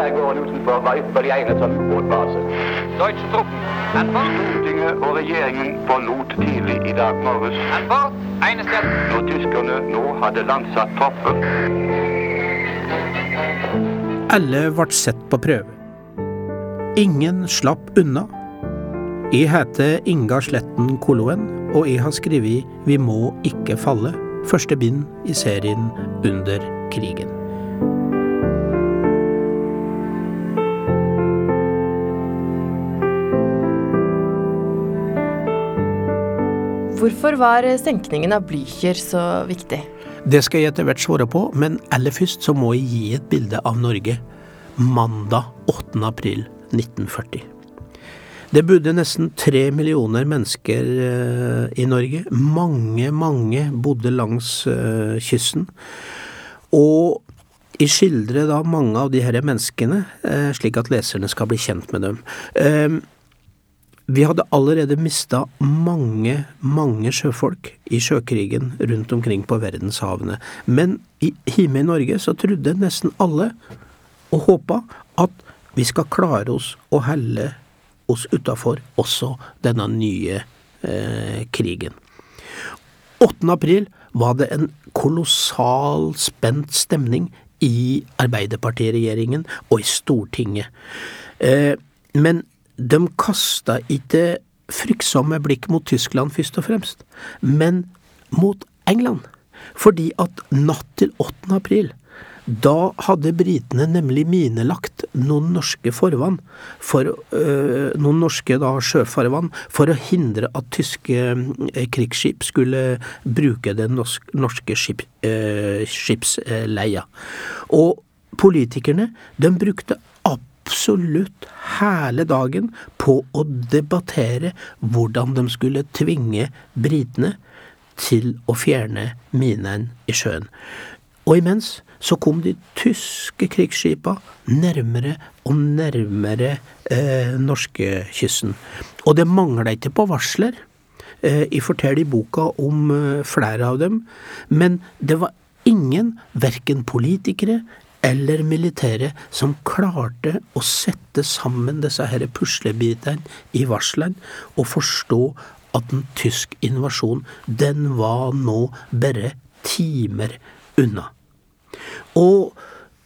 skjærgården utenfor var ypperlig egnet som ubåtbase. Deutsche Truppen. An Stortinget og regjeringen forlot tidlig i dag morges. Når tyskerne nå hadde landsatt tropper. Alle ble sett på prøve. Ingen slapp unna. Jeg heter Inga Sletten Koloen, og jeg har skrevet Vi må ikke falle, første bind i serien Under krigen. Hvorfor var senkningen av Blücher så viktig? Det skal jeg etter hvert svare på, men aller først så må jeg gi et bilde av Norge mandag 8. april 1940. Det bodde nesten tre millioner mennesker eh, i Norge. Mange, mange bodde langs eh, kysten. Og jeg skildrer da mange av de her menneskene, eh, slik at leserne skal bli kjent med dem. Vi hadde allerede mista mange, mange sjøfolk i sjøkrigen rundt omkring på verdenshavene. Men i, hjemme i Norge så trodde nesten alle og håpa at vi skal klare oss å helle oss utafor også denne nye eh, krigen. 8. april var det en kolossal spent stemning i Arbeiderpartiregjeringen og i Stortinget. Eh, men de kasta ikke fryktsomme blikk mot Tyskland først og fremst, men mot England. Fordi at natt til 8. april, da hadde britene nemlig minelagt noen norske forvann, for, øh, noen norske da, sjøfarvann, for å hindre at tyske øh, krigsskip skulle bruke den norske skip, øh, skipsleia. Og politikerne, de brukte absolutt hele dagen på å debattere hvordan de skulle tvinge britene til å fjerne minene i sjøen. Og imens så kom de tyske krigsskipa nærmere og nærmere eh, norskekysten. Og det mangla ikke på varsler. Eh, jeg forteller i boka om eh, flere av dem, men det var ingen, verken politikere eller militære, som klarte å sette sammen disse her puslebitene i varslene og forstå at en tysk invasjon, den var nå bare timer unna. Og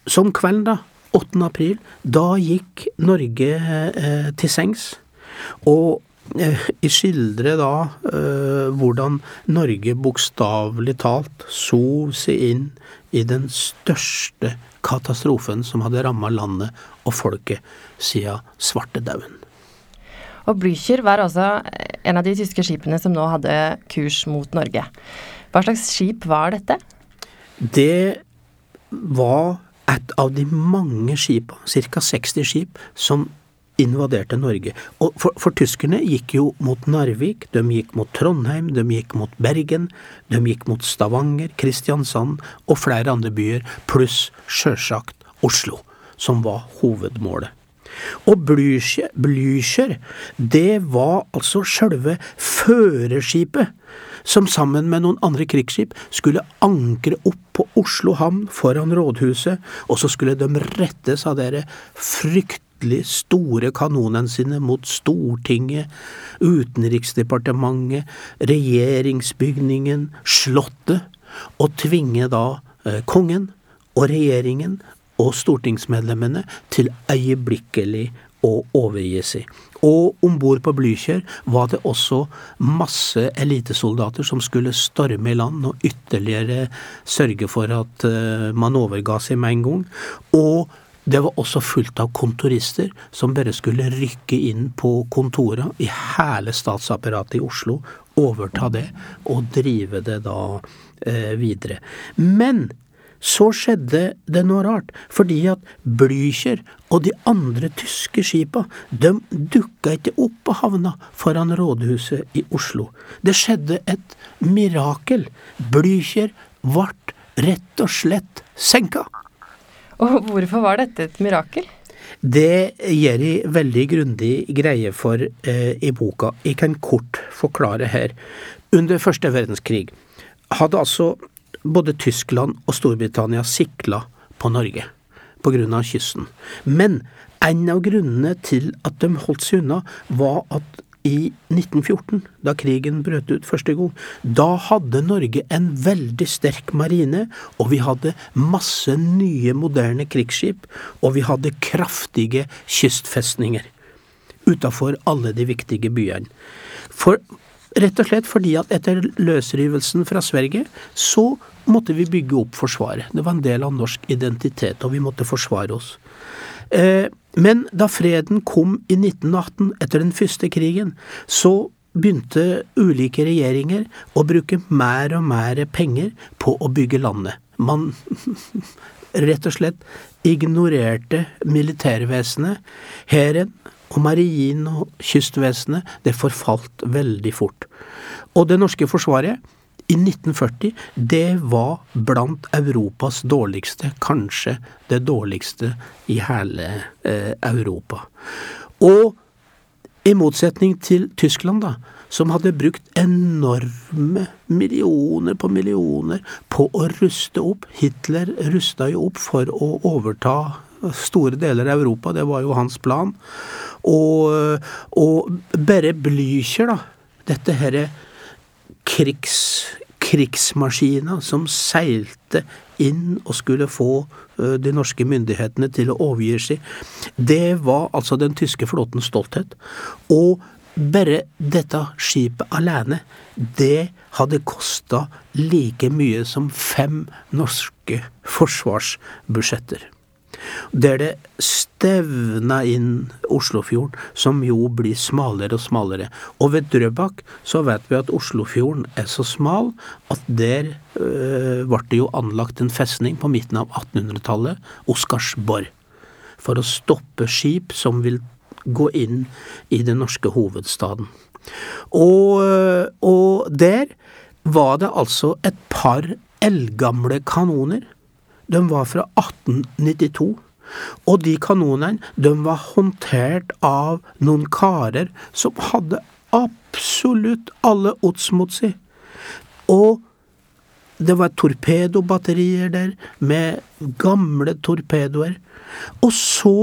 som kvelden, da, 8. april, da gikk Norge eh, til sengs. Og eh, jeg da eh, hvordan Norge bokstavelig talt sov seg inn i den største katastrofen som hadde ramma landet og folket siden svartedauden. Og Blücher var også en av de tyske skipene som nå hadde kurs mot Norge. Hva slags skip var dette? Det var et av de mange skipene, ca. 60 skip, som invaderte Norge. Og for, for, tyskerne gikk jo mot Narvik, de gikk mot Trondheim, de gikk mot Bergen, de gikk mot Stavanger, Kristiansand og flere andre byer, pluss sjølsagt Oslo, som var hovedmålet. Og Blücher, det var altså sjølve førerskipet som sammen med noen andre krigsskip skulle ankre opp på Oslo havn foran rådhuset, og så skulle de rettes av dere fryktelig store kanonene sine mot Stortinget, Utenriksdepartementet, regjeringsbygningen, Slottet, og tvinge da eh, kongen og regjeringen og stortingsmedlemmene til øyeblikkelig å overgi seg. Og om bord på Blykjer var det også masse elitesoldater som skulle storme i land og ytterligere sørge for at uh, man overga seg med en gang. Og det var også fullt av kontorister som bare skulle rykke inn på kontorene i hele statsapparatet i Oslo, overta det og drive det da eh, videre. Men så skjedde det noe rart, fordi at Blücher og de andre tyske skipa, de dukka ikke opp på havna foran rådhuset i Oslo. Det skjedde et mirakel. Blücher ble rett og slett senka. Og hvorfor var dette et mirakel? Det gjør jeg veldig grundig greie for eh, i boka. Jeg kan kort forklare her. Under første verdenskrig hadde altså både Tyskland og Storbritannia sikla på Norge. pga. kysten. Men en av grunnene til at de holdt seg unna, var at i 1914, da krigen brøt ut første gang, da hadde Norge en veldig sterk marine, og vi hadde masse nye, moderne krigsskip, og vi hadde kraftige kystfestninger utafor alle de viktige byene. For, rett og slett fordi at etter løsrivelsen fra Sverige, så måtte vi bygge opp Forsvaret. Det var en del av norsk identitet, og vi måtte forsvare oss. Eh, men da freden kom i 1918, etter den første krigen, så begynte ulike regjeringer å bruke mer og mer penger på å bygge landet. Man rett og slett ignorerte militærvesenet. Hæren og marinen og kystvesenet, det forfalt veldig fort. Og det norske forsvaret i 1940, det var blant Europas dårligste, kanskje det dårligste i hele eh, Europa. Og i motsetning til Tyskland, da, som hadde brukt enorme millioner på millioner på å ruste opp. Hitler rusta jo opp for å overta store deler av Europa, det var jo hans plan. Og, og bare Blücher, da, dette herre krigs, krigsmaskina som seilte inn og skulle få de norske myndighetene til å overgi seg. Det var altså den tyske flåtens stolthet. Og bare dette skipet alene, det hadde kosta like mye som fem norske forsvarsbudsjetter Det er det stevna inn Oslofjorden, som jo blir smalere og smalere. Og ved Drøbak så vet vi at Oslofjorden er så smal at der øh, ble det jo anlagt en festning på midten av 1800-tallet, Oscarsborg, for å stoppe skip som vil gå inn i den norske hovedstaden. Og, øh, og der var det altså et par eldgamle kanoner de var fra 1892. Og de kanonene, de var håndtert av noen karer som hadde absolutt alle odds mot seg. Og det var torpedobatterier der, med gamle torpedoer. Og så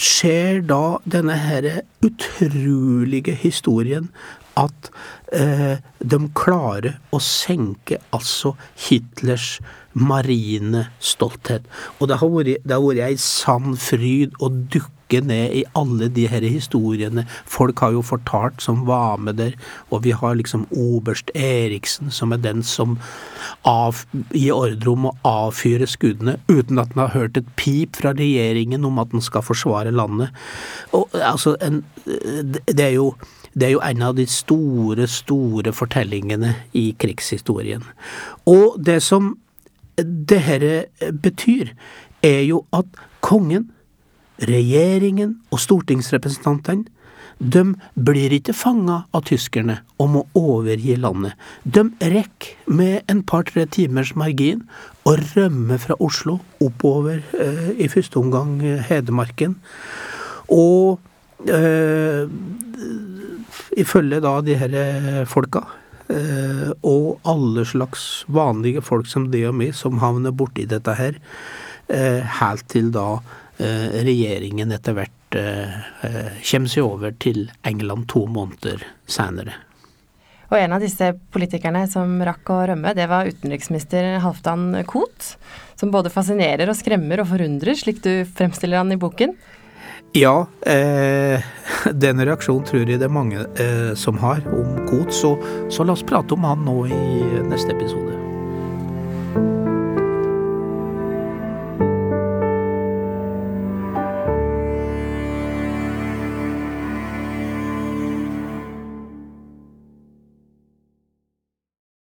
skjer da denne her utrolige historien at eh, de klarer å senke altså Hitlers marine stolthet. Og det har vært, det har vært ei sann fryd å dukke ned i alle de her historiene. Folk har jo fortalt som var med der, og vi har liksom oberst Eriksen, som er den som av, gir ordre om å avfyre skuddene uten at han har hørt et pip fra regjeringen om at han skal forsvare landet. Og altså, en, det er jo det er jo en av de store, store fortellingene i krigshistorien. Og det som det dette betyr, er jo at kongen, regjeringen og stortingsrepresentantene de blir ikke fanga av tyskerne og må overgi landet. De rekker med en par-tre timers margin å rømme fra Oslo oppover eh, i første omgang eh, Hedmarken. Og eh, ifølge da de her eh, folka Eh, og alle slags vanlige folk som det og meg, som havner borti dette her, eh, helt til da regjeringen etter hvert kommer seg over til England to måneder senere. Og en av disse politikerne som rakk å rømme, det var utenriksminister Halvdan Koht, som både fascinerer og skremmer og forundrer, slik du fremstiller han i boken. Ja, eh, den reaksjonen tror jeg det er mange eh, som har om Koht, så, så la oss prate om han nå i neste episode.